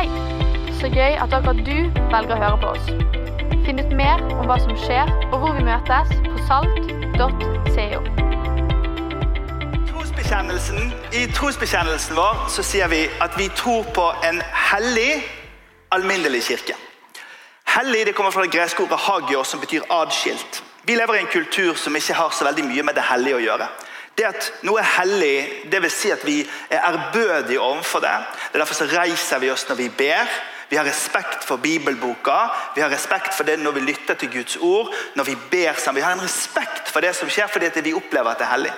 Hei! Så gøy at akkurat du velger å høre på oss. Finn ut mer om hva som skjer og hvor vi møtes på salt.co. I trosbekjennelsen vår så sier vi at vi tror på en hellig, alminnelig kirke. Hellig det kommer fra det greske ordet hagios, som betyr adskilt. Vi lever i en kultur som ikke har så veldig mye med det hellige å gjøre. Det at noe er hellig, vil si at vi er ærbødige overfor det. Det er Derfor så reiser vi oss når vi ber. Vi har respekt for bibelboka, vi har respekt for det når vi lytter til Guds ord. når Vi ber sammen. Vi har en respekt for det som skjer, fordi vi opplever at det er hellig.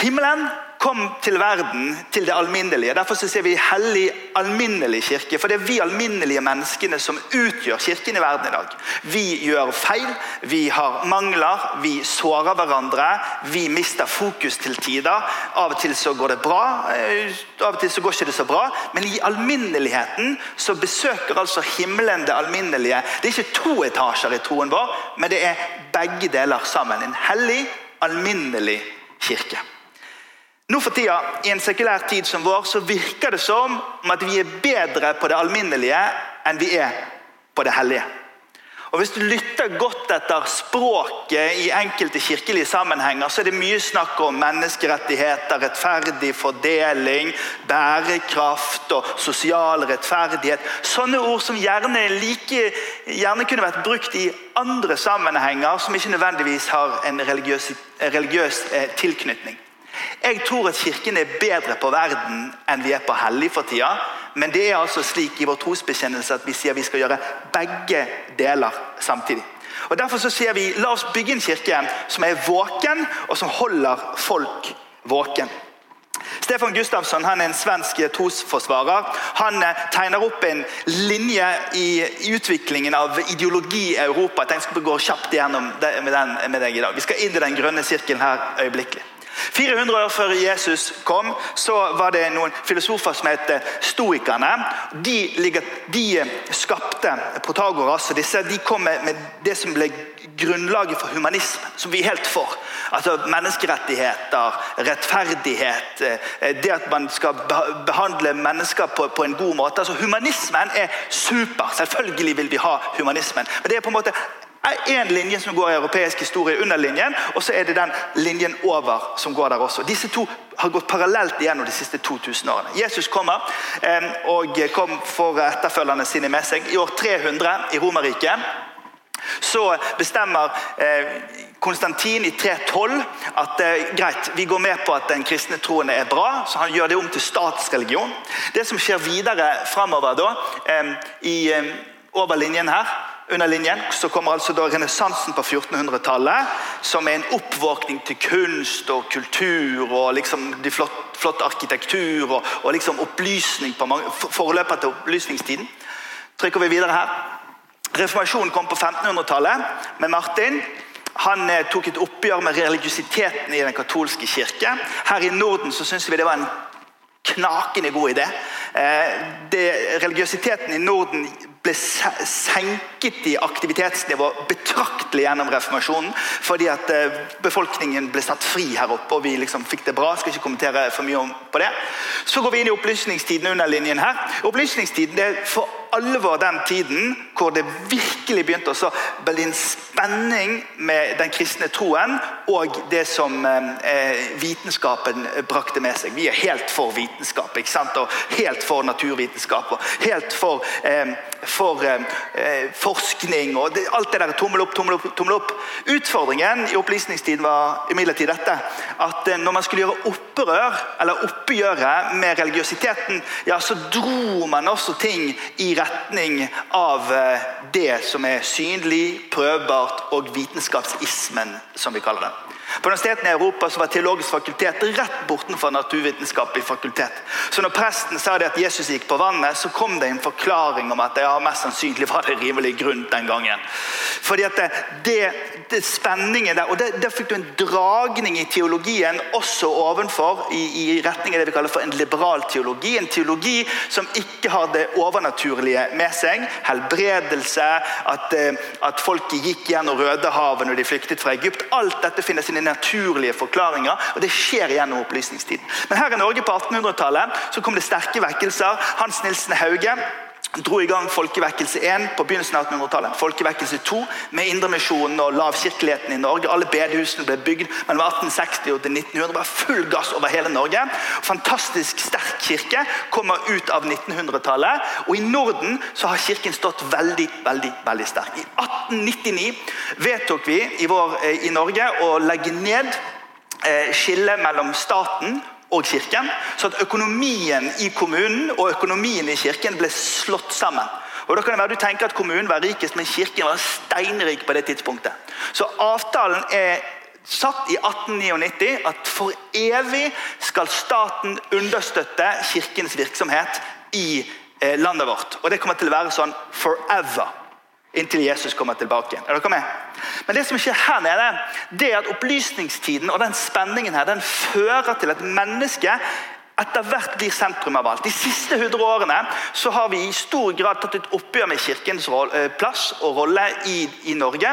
Himmelen kom til verden, til det alminnelige. Derfor så sier vi hellig alminnelig kirke. For det er vi alminnelige menneskene som utgjør kirken i verden i dag. Vi gjør feil, vi har mangler, vi sårer hverandre. Vi mister fokus til tider. Av og til så går det bra, eh, av og til så går ikke det så bra. Men i alminneligheten så besøker altså himmelen det alminnelige. Det er ikke to etasjer i troen vår, men det er begge deler sammen. En hellig, alminnelig kirke. Nå for tida, I en sekulær tid som vår så virker det som om at vi er bedre på det alminnelige enn vi er på det hellige. Og Hvis du lytter godt etter språket i enkelte kirkelige sammenhenger, så er det mye snakk om menneskerettigheter, rettferdig fordeling, bærekraft og sosial rettferdighet. Sånne ord som gjerne, like, gjerne kunne vært brukt i andre sammenhenger, som ikke nødvendigvis har en religiøs, religiøs eh, tilknytning. Jeg tror at Kirken er bedre på verden enn vi er på hellig for tida. Men det er altså slik i vår trosbekjennelse at vi sier vi skal gjøre begge deler samtidig. Og Derfor så sier vi la oss bygge en kirke som er våken, og som holder folk våken. Stefan Gustavsson han er en svensk trosforsvarer. Han eh, tegner opp en linje i utviklingen av ideologi i Europa. Jeg skal gå kjapt gjennom med, den, med deg i dag. Vi skal inn i den grønne sirkelen her øyeblikkelig. 400 år før Jesus kom, så var det noen filosofer som het stoikerne. De, de skapte Protagoras, og disse de kom med det som ble grunnlaget for humanismen, som vi er helt for. Altså Menneskerettigheter, rettferdighet, eh, det at man skal behandle mennesker på, på en god måte. Altså Humanismen er super. Selvfølgelig vil vi ha humanismen. Men det er på en måte én linje som går i europeisk historie under linjen, og så er det den linjen over som går der også. Disse to har gått parallelt igjennom de siste 2000 årene. Jesus kommer og kom for etterfølgerne sine med seg. I år 300 i Romerriket så bestemmer eh, Konstantin i 312 at eh, greit, vi går med på at den kristne troen er bra, så han gjør det om til statsreligion. Det som skjer videre framover da, i, over linjen her under linjen så kommer altså da renessansen på 1400-tallet, som er en oppvåkning til kunst og kultur og liksom de flott, flott arkitektur og, og, liksom opplysning på mange, foreløpet til opplysningstiden. Trykker vi videre her. Reformasjonen kom på 1500-tallet med Martin. Han eh, tok et oppgjør med religiøsiteten i den katolske kirke. Her i Norden så syns vi det var en knakende god idé. Eh, det, religiøsiteten i Norden ble senket i aktivitetsnivå betraktelig gjennom reformasjonen. Fordi at eh, befolkningen ble satt fri her oppe, og vi liksom fikk det bra. Jeg skal ikke kommentere for mye på det. Så går vi inn i opplysningstiden under linjen her. Opplysningstiden er for alvor den tiden hvor det virkelig begynte å bli en spenning med den kristne troen og det som eh, vitenskapen brakte med seg. Vi er helt for vitenskap ikke sant? og helt for naturvitenskap og helt for, eh, for eh, forskning. og det, Alt det der tommel opp, tommel opp, tommel opp. Utfordringen i opplysningstiden var imidlertid dette at eh, når man skulle gjøre opprør eller oppgjøre med religiøsiteten, ja, så dro man også ting i retning av eh, det som er synlig, prøvbart og vitenskapsismen, som vi kaller det. På universitetene i Europa så var teologisk fakultet rett bortenfor naturvitenskapelig fakultet. Så når presten sa det at Jesus gikk på vannet, så kom det en forklaring om at ja, mest sannsynlig var det rimelig grunt den gangen. Fordi at det, det, det spenningen der, og Der fikk du en dragning i teologien også ovenfor, i, i retning av det vi kaller for en liberal teologi. En teologi som ikke har det overnaturlige med seg. Helbredelse, at, eh, at folket gikk gjennom Rødehavet når de flyktet fra Egypt. Alt dette finnes inn naturlige forklaringer. og Det skjer gjennom opplysningstiden. Men her i Norge på 1800-tallet så kom det sterke vekkelser. Hans Nilsen Hauge dro i gang Folkevekkelse 1 på begynnelsen av 1800-tallet. Folkevekkelse 2 med Indremisjonen og lavkirkeligheten i Norge. Alle bedehusene ble bygd mellom 1860 og 1900. Det var full gass over hele Norge. Fantastisk sterk kirke kommer ut av 1900-tallet. Og i Norden så har kirken stått veldig, veldig, veldig sterk. I 1899 vedtok vi i, vår, eh, i Norge å legge ned eh, skillet mellom staten og kirken, så at økonomien i kommunen og økonomien i kirken ble slått sammen. Og da kan det være Du tenker at kommunen var rikest, men kirken var steinrik på det tidspunktet. Så avtalen er satt i 1899 at for evig skal staten understøtte kirkens virksomhet i eh, landet vårt. Og det kommer til å være sånn forever inntil Jesus kommer tilbake. Er dere med? Men det som skjer her nede, det er at opplysningstiden og den spenningen her, den fører til at mennesket etter hvert blir sentrum av alt. De siste 100 årene så har vi i stor grad tatt et oppgjør med kirkens eh, plass og rolle i, i Norge.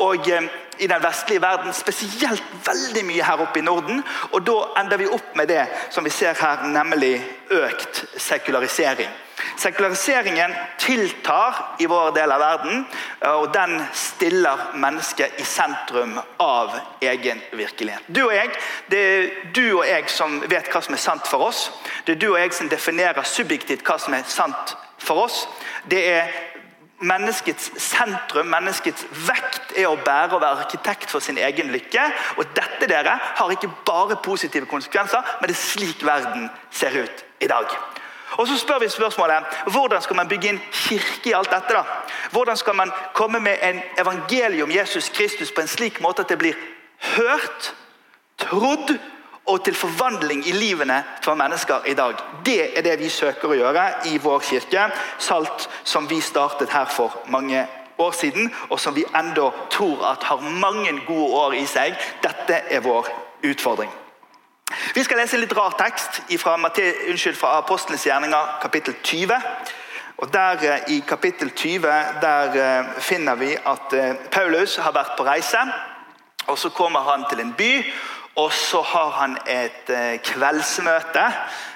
Og eh, i den vestlige verden, spesielt veldig mye her oppe i Norden. Og da ender vi opp med det som vi ser her, nemlig økt sekularisering. Sekulariseringen tiltar i vår del av verden, og den stiller mennesket i sentrum av egen virkelighet. Du og jeg, Det er du og jeg som vet hva som er sant for oss. Det er du og jeg som definerer subjektivt hva som er sant for oss. Det er Menneskets sentrum, menneskets vekt, er å bære og være arkitekt for sin egen lykke. Og dette dere, har ikke bare positive konsekvenser, men det er slik verden ser ut i dag. Og så spør vi spørsmålet hvordan skal man bygge inn kirke i alt dette. da? Hvordan skal man komme med en evangelium Jesus Kristus på en slik måte at det blir hørt, trodd og til forvandling i livene for mennesker i dag. Det er det vi søker å gjøre i vår kirke. Salt som vi startet her for mange år siden, og som vi enda tror at har mange gode år i seg. Dette er vår utfordring. Vi skal lese en litt rar tekst fra, unnskyld, fra Apostlenes gjerninger, kapittel 20. Og der, eh, I kapittel 20 der eh, finner vi at eh, Paulus har vært på reise. og Så kommer han til en by, og så har han et kveldsmøte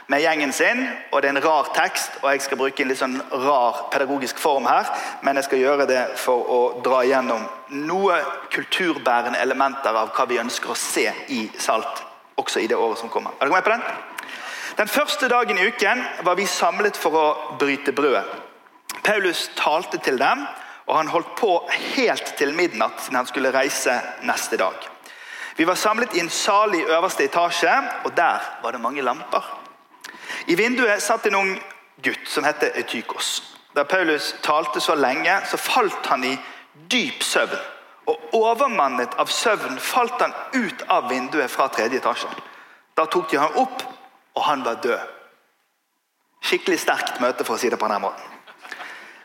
med gjengen sin. og Det er en rar tekst, og jeg skal bruke en litt sånn rar pedagogisk form her. Men jeg skal gjøre det for å dra gjennom noe kulturbærende elementer av hva vi ønsker å se i Salt også i det året som kommer. Er dere med på den? Den første dagen i uken var vi samlet for å bryte brødet. Paulus talte til dem, og han holdt på helt til midnatt siden han skulle reise neste dag. Vi var samlet i en sal i øverste etasje, og der var det mange lamper. I vinduet satt en ung gutt som het Etykos. Da Paulus talte så lenge, så falt han i dyp søvn og overmannet av søvn falt han ut av vinduet fra tredje etasje. Da tok de ham opp, og han var død. Skikkelig sterkt møte, for å si det på denne måten.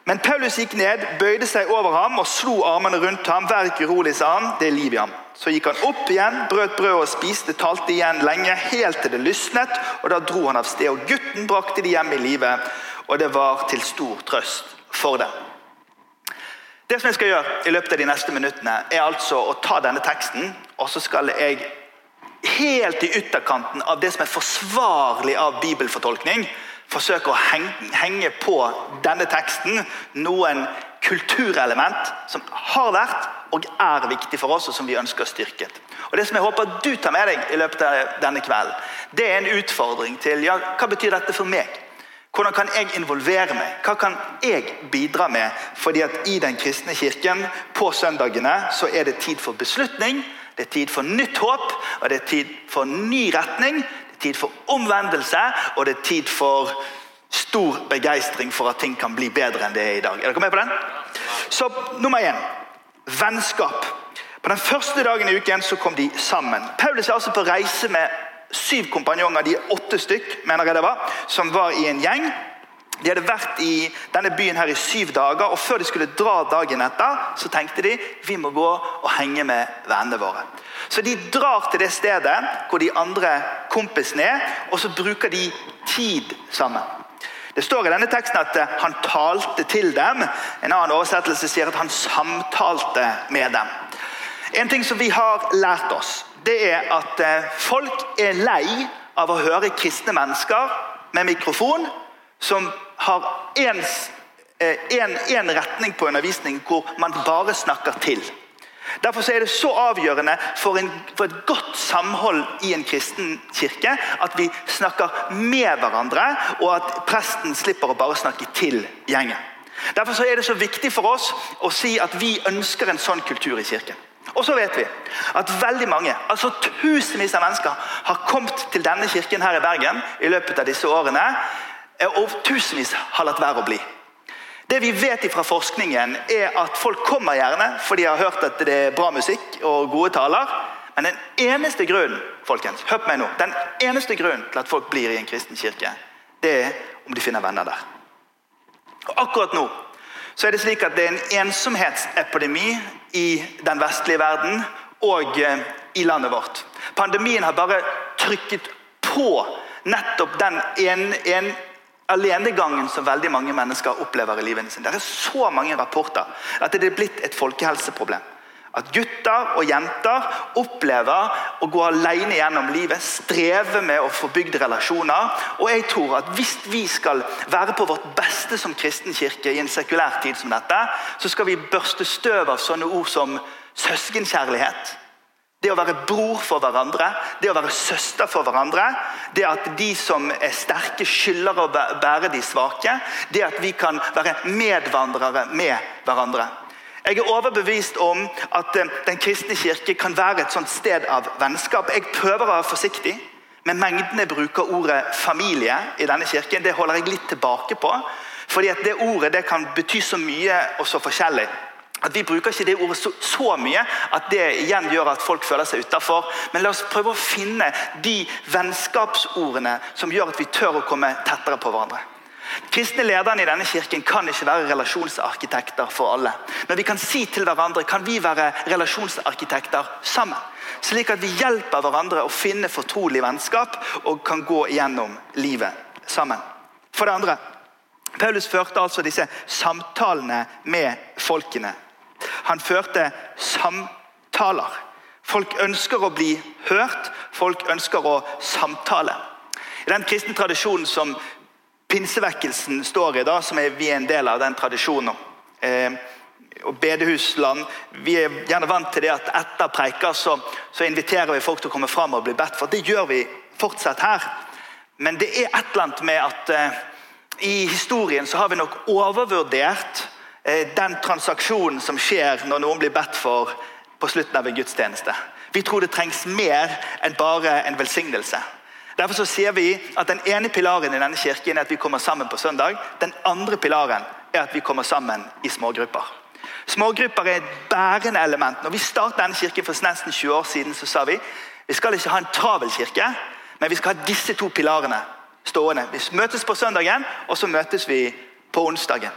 Men Paulus gikk ned, bøyde seg over ham og slo armene rundt ham. Vær ikke urolig, sa han. Det er liv i ham. Så gikk han opp igjen, brøt brød og spiste, talte igjen lenge, helt til det lysnet. og Da dro han av sted. og Gutten brakte de hjem i live, og det var til stor trøst for dem. Det som jeg skal gjøre i løpet av de neste minuttene, er altså å ta denne teksten, og så skal jeg helt i ytterkanten av det som er forsvarlig av bibelfortolkning, forsøke å henge på denne teksten noen kulturelement som har vært og er viktig for oss, og som vi ønsker styrket. Og Det som jeg håper du tar med deg i løpet av denne kvelden, det er en utfordring til ja, hva betyr dette for meg? Hvordan kan jeg involvere meg? Hva kan jeg bidra med? Fordi at I den kristne kirken på søndagene så er det tid for beslutning, det er tid for nytt håp, og det er tid for ny retning. Det er tid for omvendelse, og det er tid for stor begeistring for at ting kan bli bedre enn det er i dag. Er dere med på den? Så nummer én vennskap. På den første dagen i uken så kom de sammen. Paulus er altså på reise med syv kompanjonger, de åtte stykk, mener jeg det var, som var i en gjeng. De hadde vært i denne byen her i syv dager, og før de skulle dra dagen etter, så tenkte de vi må gå og henge med vennene våre. Så de drar til det stedet hvor de andre kompisene er, og så bruker de tid sammen. Det står i denne teksten at eh, han talte til dem. En annen oversettelse sier at han samtalte med dem. En ting som vi har lært oss, det er at eh, folk er lei av å høre kristne mennesker med mikrofon som har én eh, retning på undervisning hvor man bare snakker til. Derfor er det så avgjørende for, en, for, et godt samhold i en kristen kirke at vi snakker med hverandre, og at presten slipper å bare snakke til gjengen. Derfor er det så viktig for oss å si at vi ønsker en sånn kultur i kirken. Og så vet vi at veldig mange, altså tusenvis av mennesker har kommet til denne kirken her i Bergen i løpet av disse årene, og tusenvis har latt være å bli. Det vi vet fra forskningen, er at folk kommer gjerne fordi de har hørt at det er bra musikk og gode taler. Men den eneste grunnen folkens, hør på meg nå, den eneste grunnen til at folk blir i en kristen kirke, det er om de finner venner der. Og Akkurat nå så er det slik at det er en ensomhetsepidemi i den vestlige verden og eh, i landet vårt. Pandemien har bare trykket på nettopp den en, en alenegangen som veldig mange mennesker opplever i livet sitt. Det er så mange rapporter at det er blitt et folkehelseproblem. At gutter og jenter opplever å gå alene gjennom livet, streve med å få bygd relasjoner. Og jeg tror at Hvis vi skal være på vårt beste som kristen kirke i en sekulær tid som dette, så skal vi børste støv av sånne ord som søskenkjærlighet. Det å være bror for hverandre, det å være søster for hverandre. Det at de som er sterke, skylder å bære de svake. Det at vi kan være medvandrere med hverandre. Jeg er overbevist om at eh, Den kristne kirke kan være et sånt sted av vennskap. Jeg prøver å være forsiktig med mengden jeg bruker ordet familie i denne kirken. Det holder jeg litt tilbake på. fordi at Det ordet det kan bety så mye og så forskjellig. At Vi bruker ikke det ordet så, så mye at det igjen gjør at folk føler seg utafor. Men la oss prøve å finne de vennskapsordene som gjør at vi tør å komme tettere på hverandre. Kristne lederne i denne kirken kan ikke være relasjonsarkitekter for alle. Men vi kan si til hverandre kan vi være relasjonsarkitekter sammen. Slik at vi hjelper hverandre å finne fortrolig vennskap og kan gå gjennom livet sammen. For det andre, Paulus førte altså disse samtalene med folkene. Han førte samtaler. Folk ønsker å bli hørt, folk ønsker å samtale. I den kristne tradisjonen som pinsevekkelsen står i, da, som er, vi er en del av den tradisjonen. Eh, og bedehusland, Vi er gjerne vant til det at etter preiker så, så, inviterer vi folk til å komme fram og bli bedt for. Det gjør vi fortsatt her. Men det er et eller annet med at eh, i historien så har vi nok overvurdert eh, den transaksjonen som skjer når noen blir bedt for på slutten av en gudstjeneste. Vi tror det trengs mer enn bare en velsignelse. Derfor så sier vi at Den ene pilaren i denne kirken er at vi kommer sammen på søndag. Den andre pilaren er at vi kommer sammen i smågrupper. Smågrupper er et bærende element. Når vi startet denne kirken for nesten 20 år siden, så sa vi vi skal ikke ha en travel kirke, men vi skal ha disse to pilarene stående. Vi møtes på søndagen, og så møtes vi på onsdagen.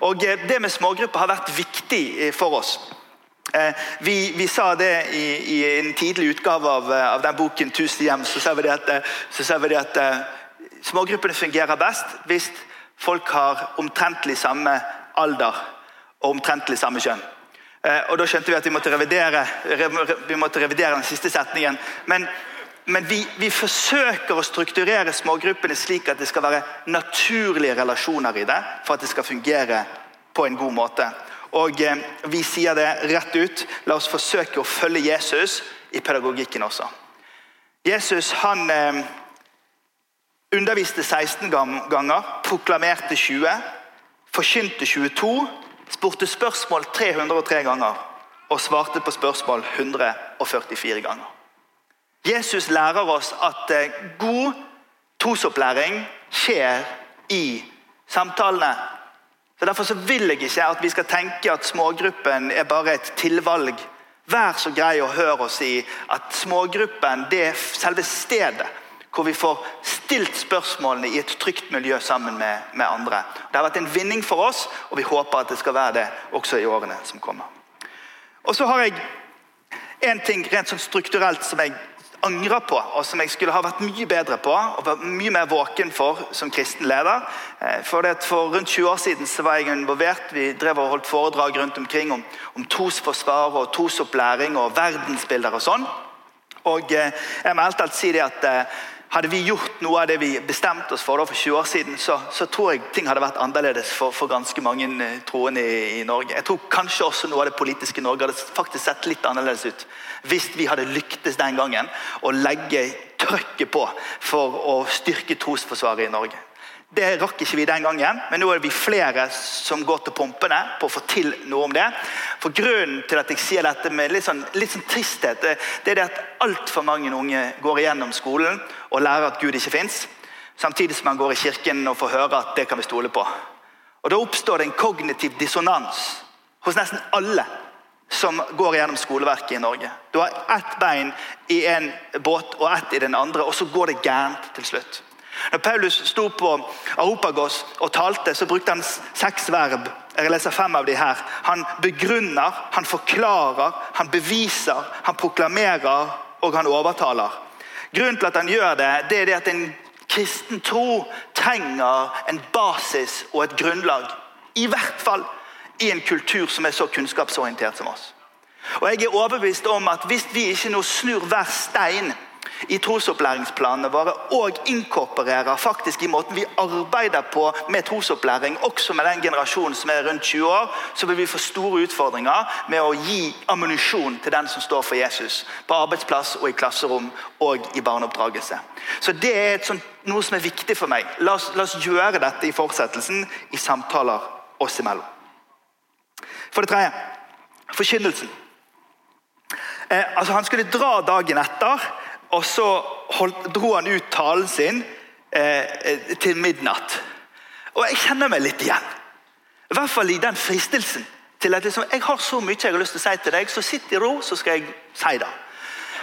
Og eh, Det med smågrupper har vært viktig eh, for oss. Eh, vi, vi, sa det i, i, en tidlig utgave av, eh, av den boken 'Tusen hjem'. Så sa vi det at, eh, vi det at smågruppene fungerer best hvis folk har omtrentlig samme alder og omtrentlig samme kjønn. Og Da skjønte vi at vi måtte revidere, vi måtte revidere den siste setningen. Men, men vi, vi, forsøker å strukturere smågruppene slik at det skal være naturlige relasjoner i det, for at det skal fungere på en god måte. Og eh, vi sier det rett ut. La oss forsøke å følge Jesus i pedagogikken også. Jesus han eh, underviste 16 ganger, proklamerte 20, forkynte 22, spurte spørsmål 303 ganger og svarte på spørsmål 144 ganger. Jesus lærer oss at eh, god trosopplæring skjer i samtalene så Derfor så vil jeg ikke at vi skal tenke at smågruppen er bare et tilvalg. Vær så grei å høre oss si at smågruppen det er selve stedet hvor vi får stilt spørsmålene i et trygt miljø sammen med, med andre. Det har vært en vinning for oss, og vi håper at det skal være det også i årene som kommer. Og så har jeg en ting rent sånn strukturelt som jeg angrer på, og som jeg skulle ha vært mye bedre på og vært mye mer våken for som kristen leder. Eh, for, for rundt 20 år siden var jeg involvert. Vi drev og holdt foredrag rundt omkring om, om trosforsvar og trosopplæring og verdensbilder og sånn. Og eh, jeg må helt alt si det at eh, hadde vi gjort noe av det vi bestemte oss for for 20 år siden, så, så, tror jeg ting hadde vært annerledes for, for ganske mange eh, troende i, i, Norge. Jeg tror kanskje også noe av det politiske Norge hadde faktisk sett litt annerledes ut hvis vi hadde lyktes den gangen å legge trøkket på for å styrke trosforsvaret i Norge. Det rakk ikke vi den gangen, men nå er vi flere som går til pumpene på å få til noe om det. For Grunnen til at jeg sier dette med litt sånn, litt sånn tristhet, det, det er det at altfor mange unge går igjennom skolen og lærer at Gud ikke fins, samtidig som man går i kirken og får høre at det kan vi stole på. Og Da oppstår det en kognitiv dissonans hos nesten alle som går gjennom skoleverket i Norge. Du har ett bein i en båt og ett i den andre, og så går det gærent til slutt. Når Paulus sto på Aropagos og talte, så brukte han seks verb. Jeg leser fem av de her. Han begrunner, han forklarer, han beviser, han proklamerer og han overtaler. Grunnen til at han gjør det, det er det at en kristen tro trenger en basis og et grunnlag. I hvert fall i en kultur som er så kunnskapsorientert som oss. Og jeg er overbevist om at Hvis vi ikke nå snur hver stein i trosopplæringsplanene våre og inkorporerer faktisk i måten vi arbeider på med trosopplæring, også med den generasjonen som er rundt 20 år, så vil vi få store utfordringer med å gi ammunisjon til den som står for Jesus. På arbeidsplass og i klasserom og i barneoppdragelse. Så Det er sånt, noe som er viktig for meg. La oss, la oss gjøre dette i fortsettelsen i samtaler oss imellom. For det tredje forkynnelsen. Eh, altså Han skulle dra dagen etter og så holdt, dro han ut talen sin eh, til midnatt. Og jeg kjenner meg litt igjen. I hvert fall i den fristelsen. til at liksom, Jeg har så mye jeg har lyst til å si til deg, så sitt i ro, så skal jeg si det.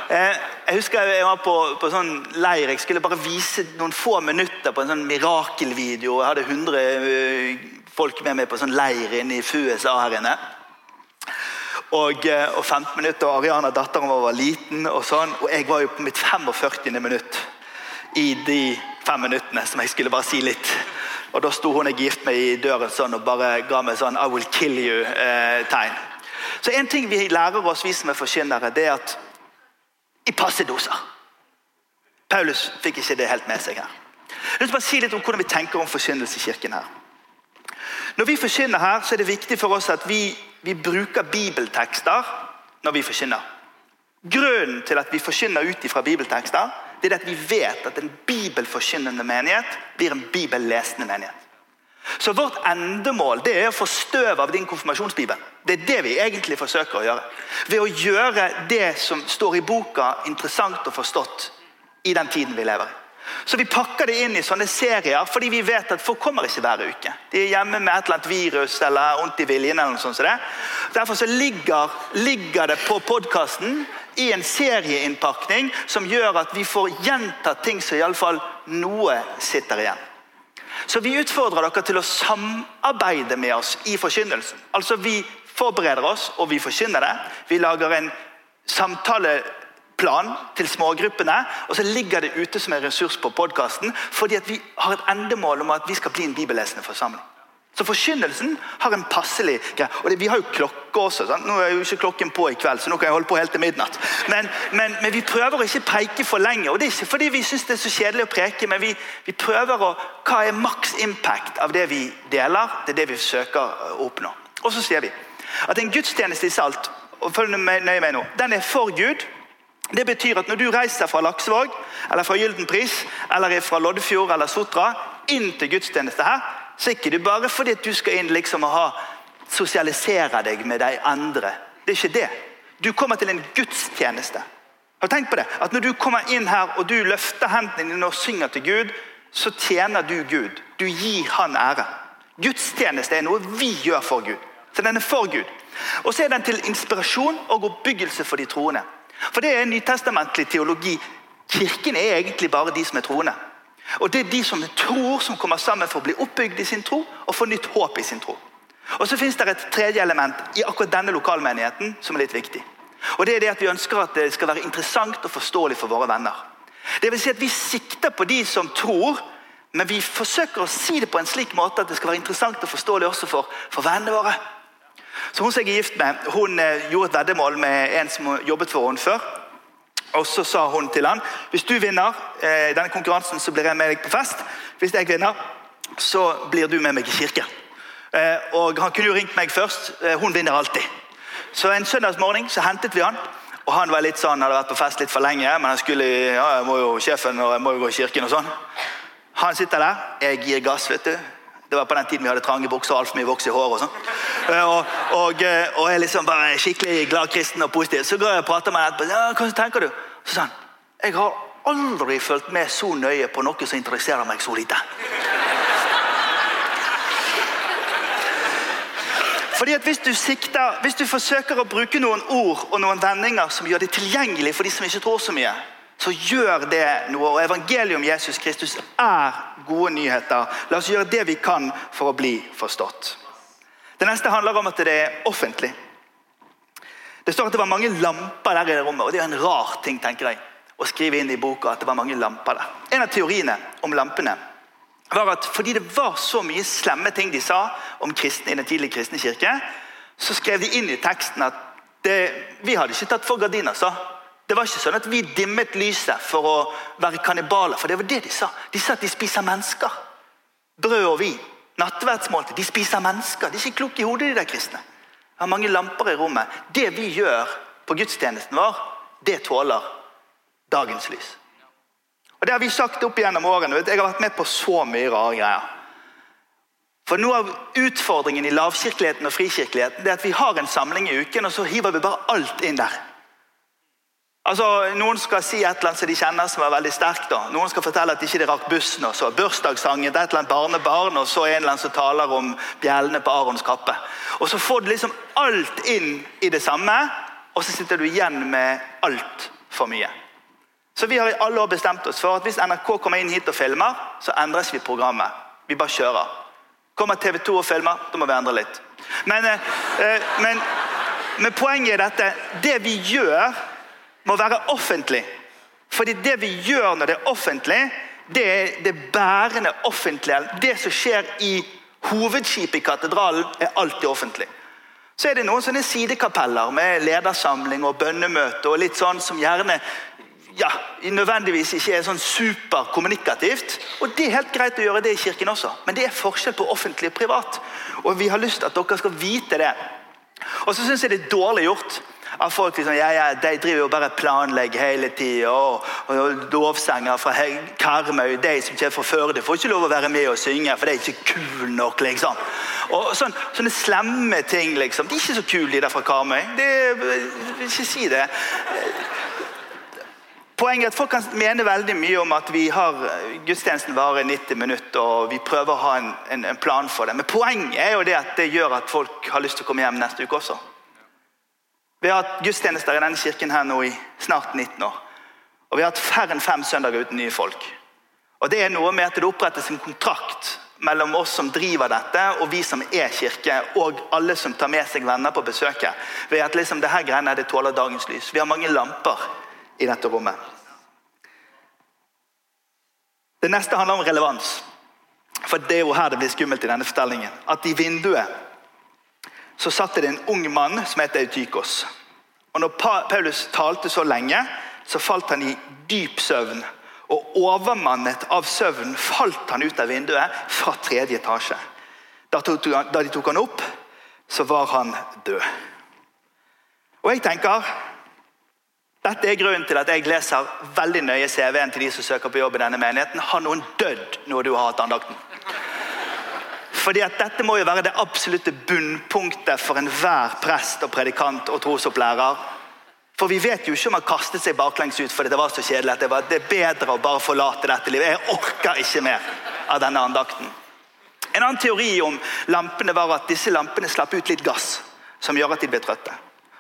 Eh, jeg husker jeg var på, på sånn leir. Jeg skulle bare vise noen få minutter på en sånn mirakelvideo. Jeg hadde 100 eh, folk med meg på sånn leir inne i FUSA her inne og, eh, og 15 minutter. og Ariana, datteren vår, var liten, og sånn, og jeg var jo på mitt 45. minutt i de fem minuttene som jeg skulle bare si litt. Og Da sto hun jeg gift med i døren sånn, og bare ga meg sånn 'I will kill you'-tegn. Eh, Så En ting vi lærer oss, vi som er forkynnere, det er at i passe doser. Paulus fikk ikke det helt med seg her. Jeg vil bare si litt om hvordan vi tenker om forkynnelse i kirken her. Når vi forkynner her, så er det viktig for oss at vi vi bruker bibeltekster når vi forkynner. Grunnen til at vi forkynner ut fra bibeltekster, det er at vi vet at en bibelforkynnende menighet blir en bibellesende menighet. Så vårt endemål det er å få støv av din konfirmasjonsbibel. Det er det vi egentlig forsøker å gjøre. Ved å gjøre det som står i boka, interessant og forstått i den tiden vi lever i. Så vi pakker det inn i sånne serier fordi vi vet at folk kommer ikke hver uke. De er hjemme med et eller annet virus eller vondt i viljen. eller noe sånt. Så det. Derfor så ligger, ligger det på podkasten i en serieinnpakning som gjør at vi får gjentatt ting som iallfall noe sitter igjen. Så vi utfordrer dere til å samarbeide med oss i forkynnelsen. Altså Vi forbereder oss, og vi forkynner det. Vi lager en samtale plan til smågruppene, og så ligger det ute som en ressurs på podkasten fordi vi har et endemål om at vi skal bli en bibellesende forsamling. Så Forkynnelsen har en passelig greie. Og det, Vi har jo klokke også. Sant? Nå er jo ikke klokken på i kveld, så nå kan jeg holde på helt til midnatt. Men, men, men vi prøver å ikke preike for lenge. og Det er ikke fordi vi syns det er så kjedelig å preke, men vi, vi prøver å Hva er maks impact av det vi deler? Det er det vi søker å oppnå. Og så sier vi at en gudstjeneste i Salt og følg nøye med nå, den er for Gud det betyr at når du reiser fra Laksevåg, eller fra Gyldenpris, eller fra Loddefjord eller Sotra inn til gudstjeneste her, så er ikke det bare fordi du skal inn liksom og ha, sosialisere deg med de andre. Det er ikke det. Du kommer til en gudstjeneste. Har du tenkt på det? At Når du kommer inn her og du løfter hendene dine og synger til Gud, så tjener du Gud. Du gir han ære. Gudstjeneste er noe vi gjør for Gud. Så den er for Gud. Og så er den til inspirasjon og oppbyggelse for de troende. For det er en nytestamentlig teologi. Kirken er egentlig bare de som er troende. Og Det er de som tror, som kommer sammen for å bli oppbygd i sin tro og få nytt håp i sin tro. Og Så finnes det et tredje element i akkurat denne lokalmenigheten som er litt viktig. Og det er det at Vi ønsker at det skal være interessant og forståelig for våre venner. Det vil si at Vi sikter på de som tror, men vi forsøker å si det på en slik måte at det skal være interessant og forståelig også for, for vennene våre. Så Hun som jeg er gift med, hun eh, gjorde et veddemål med en som jobbet for henne før. Og så sa hun til han hvis du vinner eh, denne konkurransen, så blir jeg med deg på fest. Hvis jeg vinner, så blir du med meg i kirken. Eh, og Han kunne jo ringt meg først. Eh, hun vinner alltid. Så En søndagsmorgen så hentet vi han. Og Han var litt sånn, hadde vært på fest litt for lenge, men han skulle, ja, jeg må jo sjefen og jeg må jo gå i kirken. og sånn. Han sitter der. Jeg gir gass. vet du. Det var på den tiden vi hadde trange bukser og altfor mye voks i håret. Og sånn. Eh, og, og, eh, og, jeg liksom bare skikkelig glad kristen og positiv. Så går jeg og prater med ham. Ja, hva tenker du? Så sa han jeg har aldri fulgt med så nøye på noe som interesserer meg så lite. Fordi at hvis du, sikter, hvis du forsøker å bruke noen ord og noen vendinger som gjør det tilgjengelig for de som ikke tror så mye, så gjør det noe. Og evangeliet om Jesus Kristus er gode nyheter. La oss gjøre det vi kan for å bli forstått. Det neste handler om at det er offentlig. Det står at det var mange lamper der i det rommet, og det er en rar ting tenker jeg, å skrive inn i boka at det var mange lamper der. En av teoriene om lampene var at fordi det var så mye slemme ting de sa om kristne i den tidlige kristne kirke, så skrev de inn i teksten at det, vi hadde ikke tatt for gardiner. sa. Det var ikke sånn at vi dimmet lyset for å være kannibaler, for det var det de sa. De sa at de spiser mennesker. Brød og vin. Nattverdsmåltid. De spiser mennesker. De er ikke kloke i hodet, de der kristne. Det har mange lamper i rommet. Det vi gjør på gudstjenesten vår, det tåler dagens lys. Og Det har vi sagt opp gjennom årene. Jeg har vært med på så mye rare greier. For Noe av utfordringen i lavkirkeligheten og frikirkeligheten det er at vi har en samling i uken, og så hiver vi bare alt inn der. Altså, Noen skal si et eller annet som de kjenner som er veldig sterkt. da. Noen skal fortelle at ikke rakk bussen, og så bursdagssangen til et eller annet barnebarn, og så en eller annen som taler om bjellene på Arons kappe. Og Så får du liksom alt inn i det samme, og så sitter du igjen med altfor mye. Så vi har i alle år bestemt oss for at hvis NRK kommer inn hit og filmer, så endres vi programmet. Vi bare kjører. Kommer TV 2 og filmer, da må vi endre litt. Men, eh, men, men poenget er dette. Det vi gjør må være offentlig. Fordi det vi gjør når det er offentlig, det er det bærende offentlige. Det som skjer i hovedskipet i katedralen, er alltid offentlig. Så er det noen sånne sidekapeller med ledersamling og bønnemøte og litt sånn som gjerne ja, nødvendigvis ikke er sånn superkommunikativt. Og Det er helt greit å gjøre det i kirken også, men det er forskjell på offentlig og privat. Og Vi har lyst til at dere skal vite det. Og så syns jeg det er dårlig gjort av folk liksom, ja, ja, de driver jo bare planlegger hele tida. Og, og lovsanger fra Karmøy, de som kommer fra Førde, får ikke lov å være med og synge, for de er ikke kule nok. liksom. Og sånn, Sånne slemme ting. liksom. De er ikke så kule, de der fra Karmøy. Det, ikke si det. Poenget er at Folk kan mene veldig mye om at vi har gudstjenesten varer 90 minutter og vi prøver å ha en, en, en plan for det. Men poenget er jo det at det gjør at folk har lyst til å komme hjem neste uke også. Vi har hatt gudstjenester i denne kirken her nå i snart 19 år. Og vi har hatt færre enn fem søndager uten nye folk. Og Det er noe med at det opprettes en kontrakt mellom oss som driver dette, og vi som er kirke, og alle som tar med seg venner på besøket. Ved at liksom det her greiene det tåler dagens lys. Vi har mange lamper i dette rommet. Det neste handler om relevans. For Det er jo her det blir skummelt i denne fortellingen. At i vinduet så satt det en ung mann som het Eutykos. Og når Paulus talte så lenge, så falt han i dyp søvn. Og overmannet av søvn falt han ut av vinduet fra tredje etasje. Da de tok han opp, så var han død. Og jeg tenker dette er grunnen til at jeg leser veldig nøye CV-en til de som søker på jobb i denne menigheten. Har noen dødd når du har hatt andakten? Fordi at Dette må jo være det absolutte bunnpunktet for enhver prest og predikant og trosopplærer. For vi vet jo ikke om han kastet seg baklengs ut fordi det var så kjedelig. at det, var, det bedre å bare forlate dette livet. Jeg orker ikke mer av denne andakten. En annen teori om lampene var at disse lampene slapp ut litt gass, som gjør at de ble trøtte.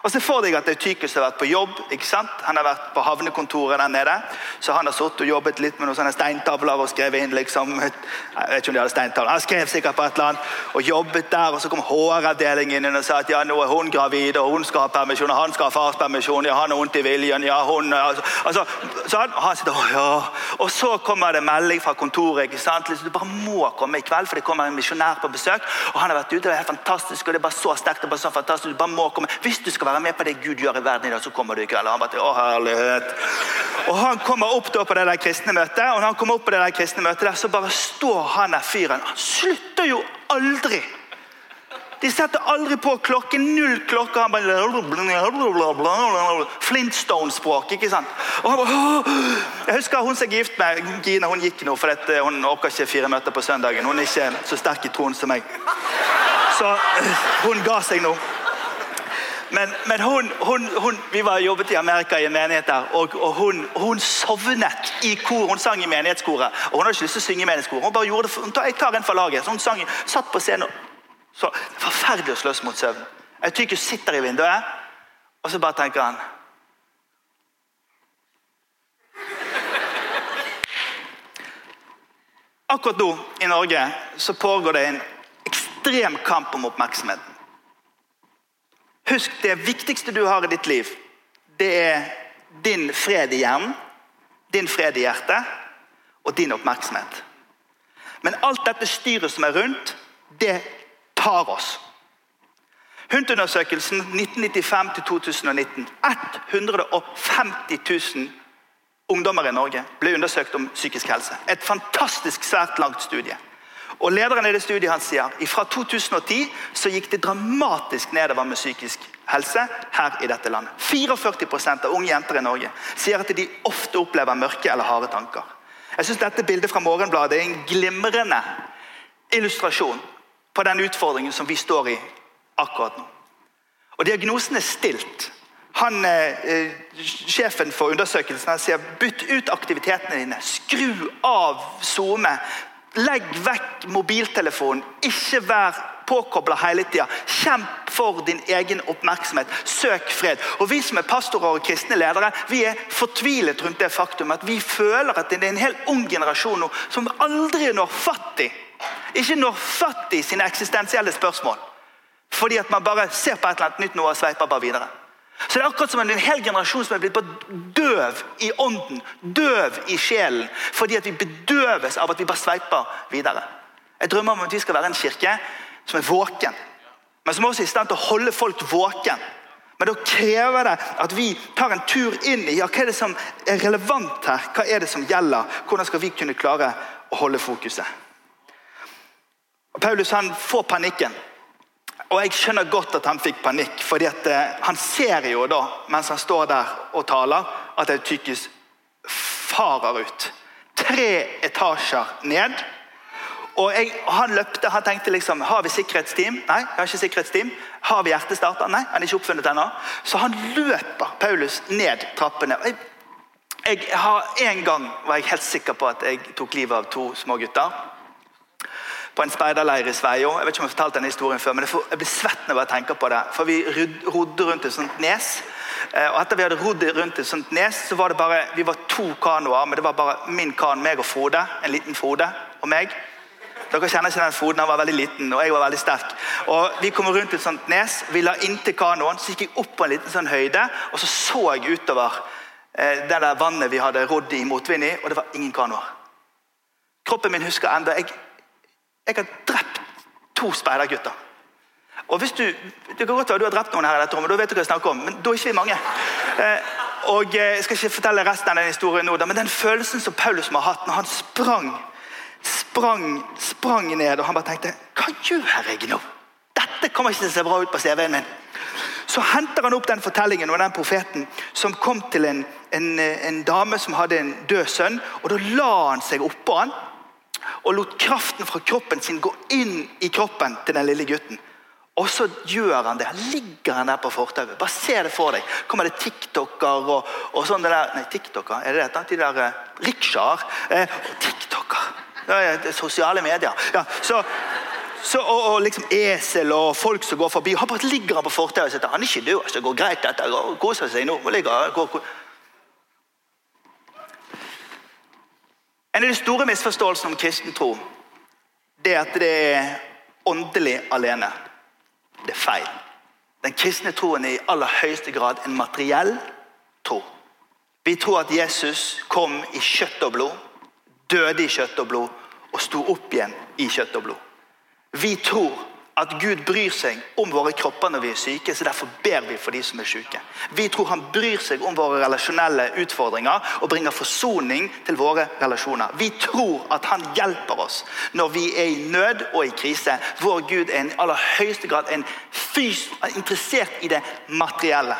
Og Se for deg at Eutykus har vært på jobb. ikke sant? Han har vært på havnekontoret der nede. Så han har sittet og jobbet litt med noen sånne steintavler og skrevet inn liksom, Jeg vet ikke om de hadde steintavler. Han skrev sikkert på et eller annet og jobbet der. og Så kom HR-avdelingen inn og sa at ja, nå er hun gravid, og hun skal ha permisjon, og han skal ha farspermisjon. ja, han har vondt i viljen, ja, hun altså, altså, så han, han sitter, ja. Og så kommer det melding fra kontoret. ikke sant? Liksom, du bare må komme i kveld, for det kommer en misjonær på besøk. og Han har vært ute, det er helt fantastisk, og det er bare så sterkt. og bare så fantastisk, du bare må komme. Hvis du skal være være med på det Gud gjør i verden i dag, så kommer du i kveld. Og han bare, å herlighet. Og han kommer opp da på det der kristne møtet, og når han kommer opp på det der kristne møtet der, så bare står han der fyren. Han slutter jo aldri. De setter aldri på klokken. Null klokke. Han bare Flintstone-språk. ikke sant? Og han bare, jeg husker Hun som er gift med Gina, hun gikk nå, for dette, hun orker ikke fire møter på søndagen. Hun er ikke så sterk i troen som meg. Så hun ga seg nå. Men, men hun, hun, hun, vi var jobbet i Amerika i en menighet der, og, og hun, hun, sovnet i kor. Hun sang i menighetskoret. og Hun hadde ikke lyst til å synge i menighetskoret. Hun bare gjorde det, jeg tar en for laget. Så hun sang, satt på scenen. Så, forferdelig å sløse mot søvn. Eutykus sitter i vinduet, og så bare tenker han Akkurat nå i Norge så pågår det en ekstrem kamp om oppmerksomheten. Husk, det viktigste du har i ditt liv, det er din fred i hjernen, din fred i hjertet og din oppmerksomhet. Men alt dette styret som er rundt, det tar oss. Huntundersøkelsen 1995-2019. 150 000 ungdommer i Norge ble undersøkt om psykisk helse. Et fantastisk svært langt studie. Og Lederen i det studiet han sier fra 2010 så gikk det dramatisk nedover med psykisk helse her i dette landet. 44% av unge jenter i Norge sier at de ofte opplever mørke eller harde tanker. Jeg synes Dette bildet fra Morgenbladet er en glimrende illustrasjon på den utfordringen som vi står i akkurat nå. Og Diagnosen er stilt. Han, eh, Sjefen for undersøkelsen sier bytt ut aktivitetene dine. Skru av SoMe. Legg vekk mobiltelefonen. Ikke vær påkobla hele tida. Kjemp for din egen oppmerksomhet. Søk fred. Og Vi som er pastorer og kristne ledere, vi er fortvilet rundt det faktum at vi føler at det er en helt ung generasjon nå som aldri når fatt i ikke når fatt i sine eksistensielle spørsmål. Fordi at man bare ser på et eller annet nytt nå og sveiper bare videre. Så Det er akkurat som en hel generasjon som er blitt døv i ånden, døv i sjelen, fordi at vi bedøves av at vi bare sveiper videre. Jeg drømmer om at vi skal være en kirke som er våken, men som også er i stand til å holde folk våken. Men da krever det at vi tar en tur inn i ja, hva er det som er relevant her. Hva er det som gjelder? Hvordan skal vi kunne klare å holde fokuset? Og Paulus han får panikken. Og Jeg skjønner godt at han fikk panikk, fordi eh, han ser jo da, mens han står der og taler, at Eutykus farer ut. Tre etasjer ned. Og jeg, Han løpte, han tenkte liksom Har vi sikkerhetsteam? Nei, jeg har ikke sikkerhetsteam. Har vi hjertestarter? Nei, han er ikke oppfunnet ennå. Så han løper Paulus ned trappene. Jeg, jeg har En gang var jeg helt sikker på at jeg tok livet av to små gutter på en speiderleir i Sveio. Jeg vet ikke om jeg har fortalt denne historien før, men jeg blir svett når jeg tenker på det. For Vi rodde rundt et sånt nes. Eh, og etter vi hadde rodd rundt et sånt nes, så var det bare, vi var to kanoer. Men det var bare min kan, meg og Frode. En liten Frode og meg. Dere kjenner ikke den Froden, han var veldig liten og jeg var veldig sterk. Og Vi kom rundt et sånt nes, vi la inntil kanoen, så gikk jeg opp på en liten sånn høyde og så så jeg utover eh, det der vannet vi hadde rodd i motvind i, og det var ingen kanoer. Kroppen min husker enda, jeg, jeg har drept to speidergutter. Og hvis du, Det kan godt være du har drept noen her, i dette rommet, da vet du hva jeg snakker om, men da er ikke vi mange. Eh, og eh, Jeg skal ikke fortelle resten av den historien nå, men den følelsen som Paulus må ha hatt når han sprang sprang, sprang ned, og han bare tenkte Hva gjør jeg nå? Dette kommer ikke til å se bra ut på CV-en min. Så henter han opp den fortellingen og den profeten som kom til en, en, en dame som hadde en død sønn. og Da la han seg oppå han og lot kraften fra kroppen sin gå inn i kroppen til den lille gutten. Og så gjør han det. Ligger han der på fortauet. Bare se det for deg. kommer det tiktoker og, og sånn Nei, tiktoker, er det dette? De der eh, rikshaer. Eh, tiktoker. Det er sosiale medier. Ja, så, så, og, og, liksom esel og folk som går forbi. Han bare ligger han på fortauet sier han er ikke død. Så det går greit, dette. Koser seg nå. Ligger, går, går. En av de store misforståelsene om kristen tro er at det er åndelig alene. Det er feil. Den kristne troen er i aller høyeste grad en materiell tro. Vi tror at Jesus kom i kjøtt og blod, døde i kjøtt og blod og sto opp igjen i kjøtt og blod. Vi tror at Gud bryr seg om våre kropper når vi er syke, så derfor ber vi for de som er syke. Vi tror han bryr seg om våre relasjonelle utfordringer og bringer forsoning til våre relasjoner. Vi tror at han hjelper oss når vi er i nød og i krise. Vår Gud er i aller høyeste grad en fys interessert i det materielle.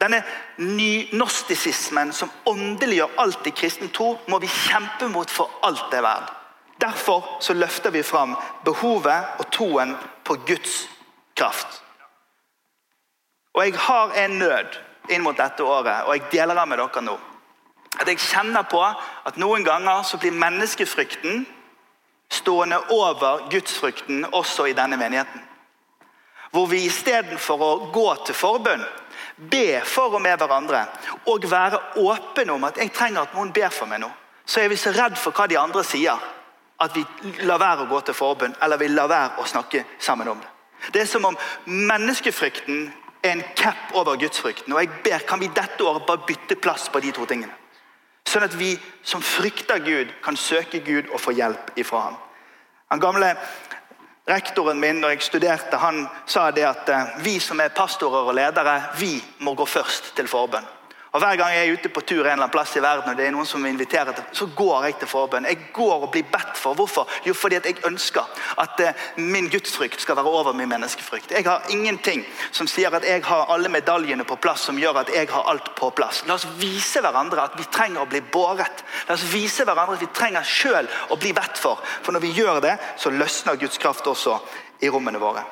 Denne nynostisismen som åndeliggjør alt i kristen tro, må vi kjempe mot for alt det er verdt. Derfor så løfter vi fram behovet og troen på Guds kraft. Og jeg har en nød inn mot dette året, og jeg deler den med dere nå. At jeg kjenner på at noen ganger så blir menneskefrykten stående over gudsfrykten også i denne menigheten. Hvor vi istedenfor å gå til forbund, be for og med hverandre og være åpne om at jeg trenger at noen ber for meg nå, så er vi så redd for hva de andre sier at vi lar være å gå til forbund, eller vi lar være å snakke sammen om det. Det er som om menneskefrykten er en cap over gudsfrykten. Og jeg ber, Kan vi dette året bare bytte plass på de to tingene? Sånn at vi som frykter Gud, kan søke Gud og få hjelp ifra ham. Han gamle Rektoren min når jeg studerte, han sa det at eh, vi som er pastorer og ledere, vi må gå først til forbønn. Og Hver gang jeg er ute på tur en eller annen plass i verden, og det er noen som inviterer så går jeg til forbønn. Jeg går og blir bedt for. Hvorfor? Jo, fordi at jeg ønsker at uh, min gudsfrykt skal være over min menneskefrykt. Jeg har ingenting som sier at jeg har alle medaljene på plass, som gjør at jeg har alt på plass. La oss vise hverandre at vi trenger å bli båret. La oss vise hverandre at vi trenger sjøl å bli bedt for. For når vi gjør det, så løsner Guds kraft også i rommene våre.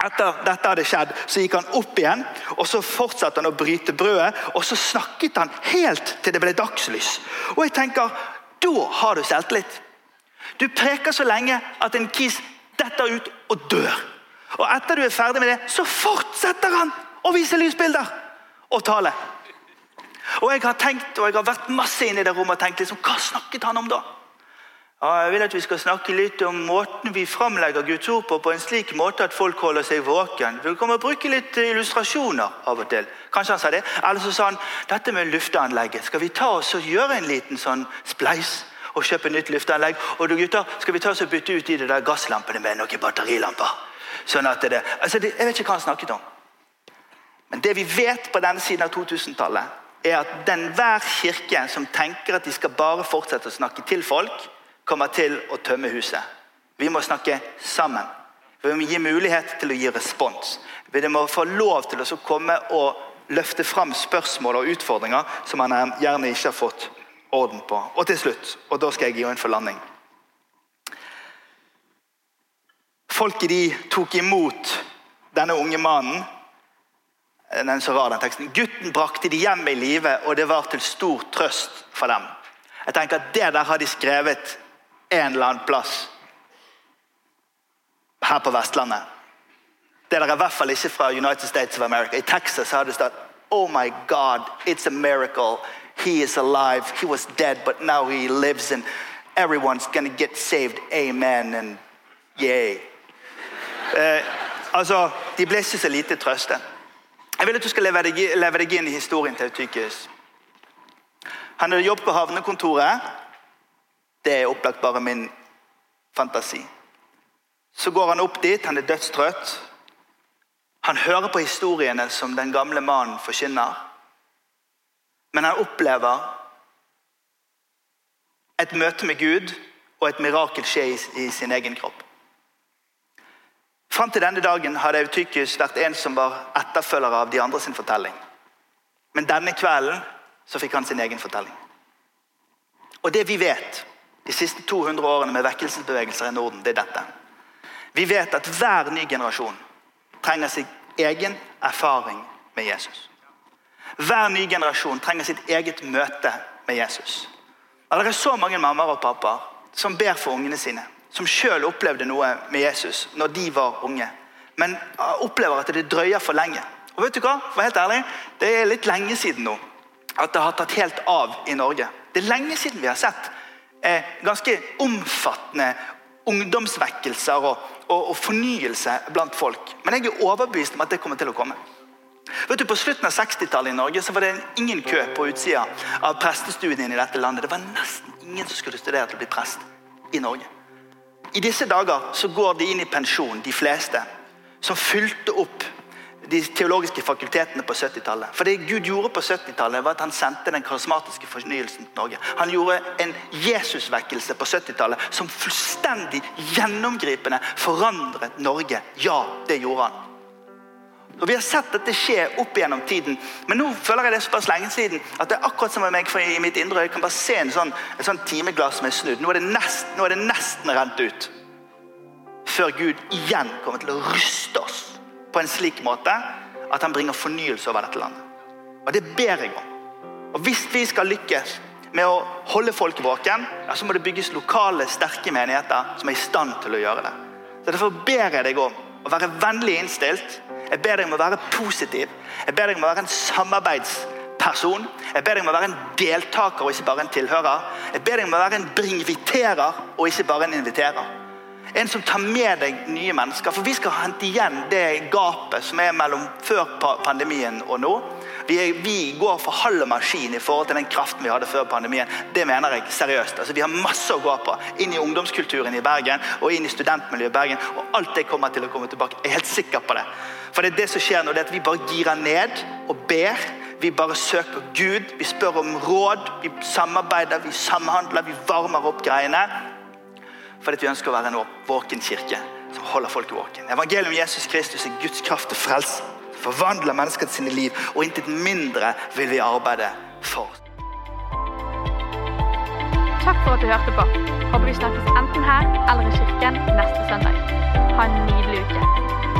Etter dette hadde skjedd, så gikk han opp igjen og så fortsatte han å bryte brødet. Og så snakket han helt til det ble dagslys. Og jeg tenker, Da har du selvtillit. Du preker så lenge at en kis detter ut og dør. Og etter du er ferdig med det, så fortsetter han å vise lysbilder og tale. Og jeg har tenkt, og jeg har vært masse inne i det rommet og tenkt liksom, hva snakket han om da? Jeg vil at vi skal snakke litt om måten vi framlegger Guds ord på, på en slik måte at folk holder seg våken. Vi kommer å bruke litt illustrasjoner av og til. Kanskje han sa det. Eller så sa han dette med lufteanlegget. Skal vi ta oss og gjøre en liten sånn spleis og kjøpe nytt lufteanlegg? Og du gutter, skal vi ta oss og bytte ut de der gasslampene med noen batterilamper? Sånn at det, altså det, Jeg vet ikke hva han snakket om. Men det vi vet på denne siden av 2000-tallet, er at den hver kirke som tenker at de skal bare fortsette å snakke til folk, kommer til å tømme huset. Vi må snakke sammen. Vi må gi mulighet til å gi respons. Vi må få lov til å komme og løfte fram spørsmål og utfordringer som man gjerne ikke har fått orden på. Og til slutt, og da skal jeg gi inn for landing Folket de tok imot denne unge mannen. Den så rar, den teksten. Gutten brakte de hjem i live, og det var til stor trøst for dem. Jeg tenker at Det der har de skrevet en eller annen plass her på Vestlandet. Det er i hvert fall ikke fra United States of America. I Texas har det stått Oh my God, it's a miracle. He is alive. He was dead, but now he lives, and everyone's gonna get saved. Amen and yay. Eh, altså, De ble ikke så lite trøste. Jeg vil at du skal leve deg, leve deg inn i historien til Eutykius. Han hadde jobbet på havnekontoret det er opplagt bare min fantasi. Så går han opp dit, han er dødstrøtt. Han hører på historiene som den gamle mannen forkynner. Men han opplever et møte med Gud og et mirakel skje i, sin egen kropp. Fram til denne dagen hadde Eutykius vært en som var etterfølger av de andre sin fortelling. Men denne kvelden så fikk han sin egen fortelling. Og det vi vet, de siste 200 årene med vekkelsesbevegelser i Norden, det er dette. Vi vet at hver ny generasjon trenger sin egen erfaring med Jesus. Hver ny generasjon trenger sitt eget møte med Jesus. Og det er så mange mammaer og pappaer som ber for ungene sine. Som sjøl opplevde noe med Jesus når de var unge. Men opplever at det drøyer for lenge. Og vet du hva? For helt ærlig, Det er litt lenge siden nå at det har tatt helt av i Norge. Det er lenge siden vi har sett eh, ganske omfattende ungdomsvekkelser og, og, og, fornyelse blant folk. Men jeg er overbevist om at det kommer til å komme. Vet du, På slutten av 60-tallet i Norge så var det ingen kø på utsida av prestestudiene i dette landet. Det var nesten ingen som skulle studere til å bli prest i Norge. I disse dager så går de inn i pensjon, de fleste, som fylte opp de teologiske fakultetene på 70-tallet. For det Gud gjorde på 70-tallet, var at han sendte den karismatiske fornyelsen til Norge. Han gjorde en Jesusvekkelse på 70-tallet som fullstendig gjennomgripende forandret Norge. Ja, det gjorde han. Og Vi har sett dette skje opp gjennom tiden, men nå føler jeg det såpass lenge siden at det er akkurat som med meg for i mitt indre øye kan bare se en sånn, et sånn timeglass som er snudd. Nå er, det nest, nå er det nesten rent ut. Før Gud igjen kommer til å ryste oss på en slik måte at han bringer fornyelse over dette landet. Og Det ber jeg om. Og Hvis vi skal lykkes med å holde folk våken, ja, så må det bygges lokale, sterke menigheter som er i stand til å gjøre det. Så Derfor ber jeg deg om å være vennlig innstilt. Jeg ber deg om å være positiv. Jeg ber deg om å være en samarbeidsperson. Jeg ber deg om å være en deltaker og ikke bare en tilhører. Jeg ber deg om å være en bringviterer og ikke bare en inviterer. En som tar med deg nye mennesker. For vi skal hente igjen det gapet som er mellom før pandemien og nå. Vi, er, vi går for halv maskin i forhold til den kraften vi hadde før pandemien. Det mener jeg seriøst. Altså, vi har masse å gå på. Inn i ungdomskulturen i Bergen og inn i studentmiljøet i Bergen. Og alt det kommer til å komme tilbake. Jeg er helt sikker på det. For det er det som skjer nå, det er at vi bare girer ned og ber. Vi bare søker Gud. Vi spør om råd. Vi samarbeider, vi samhandler, vi varmer opp greiene. Fordi vi ønsker å være en våken kirke som holder folket våken. Evangeliet om Jesus Kristus er Guds kraft til frelse. Forvandler mennesker til sine liv, og intet mindre vil vi arbeide for. Takk for at du hørte på. Håper vi snakkes enten her eller i kirken neste søndag. Ha en nydelig uke.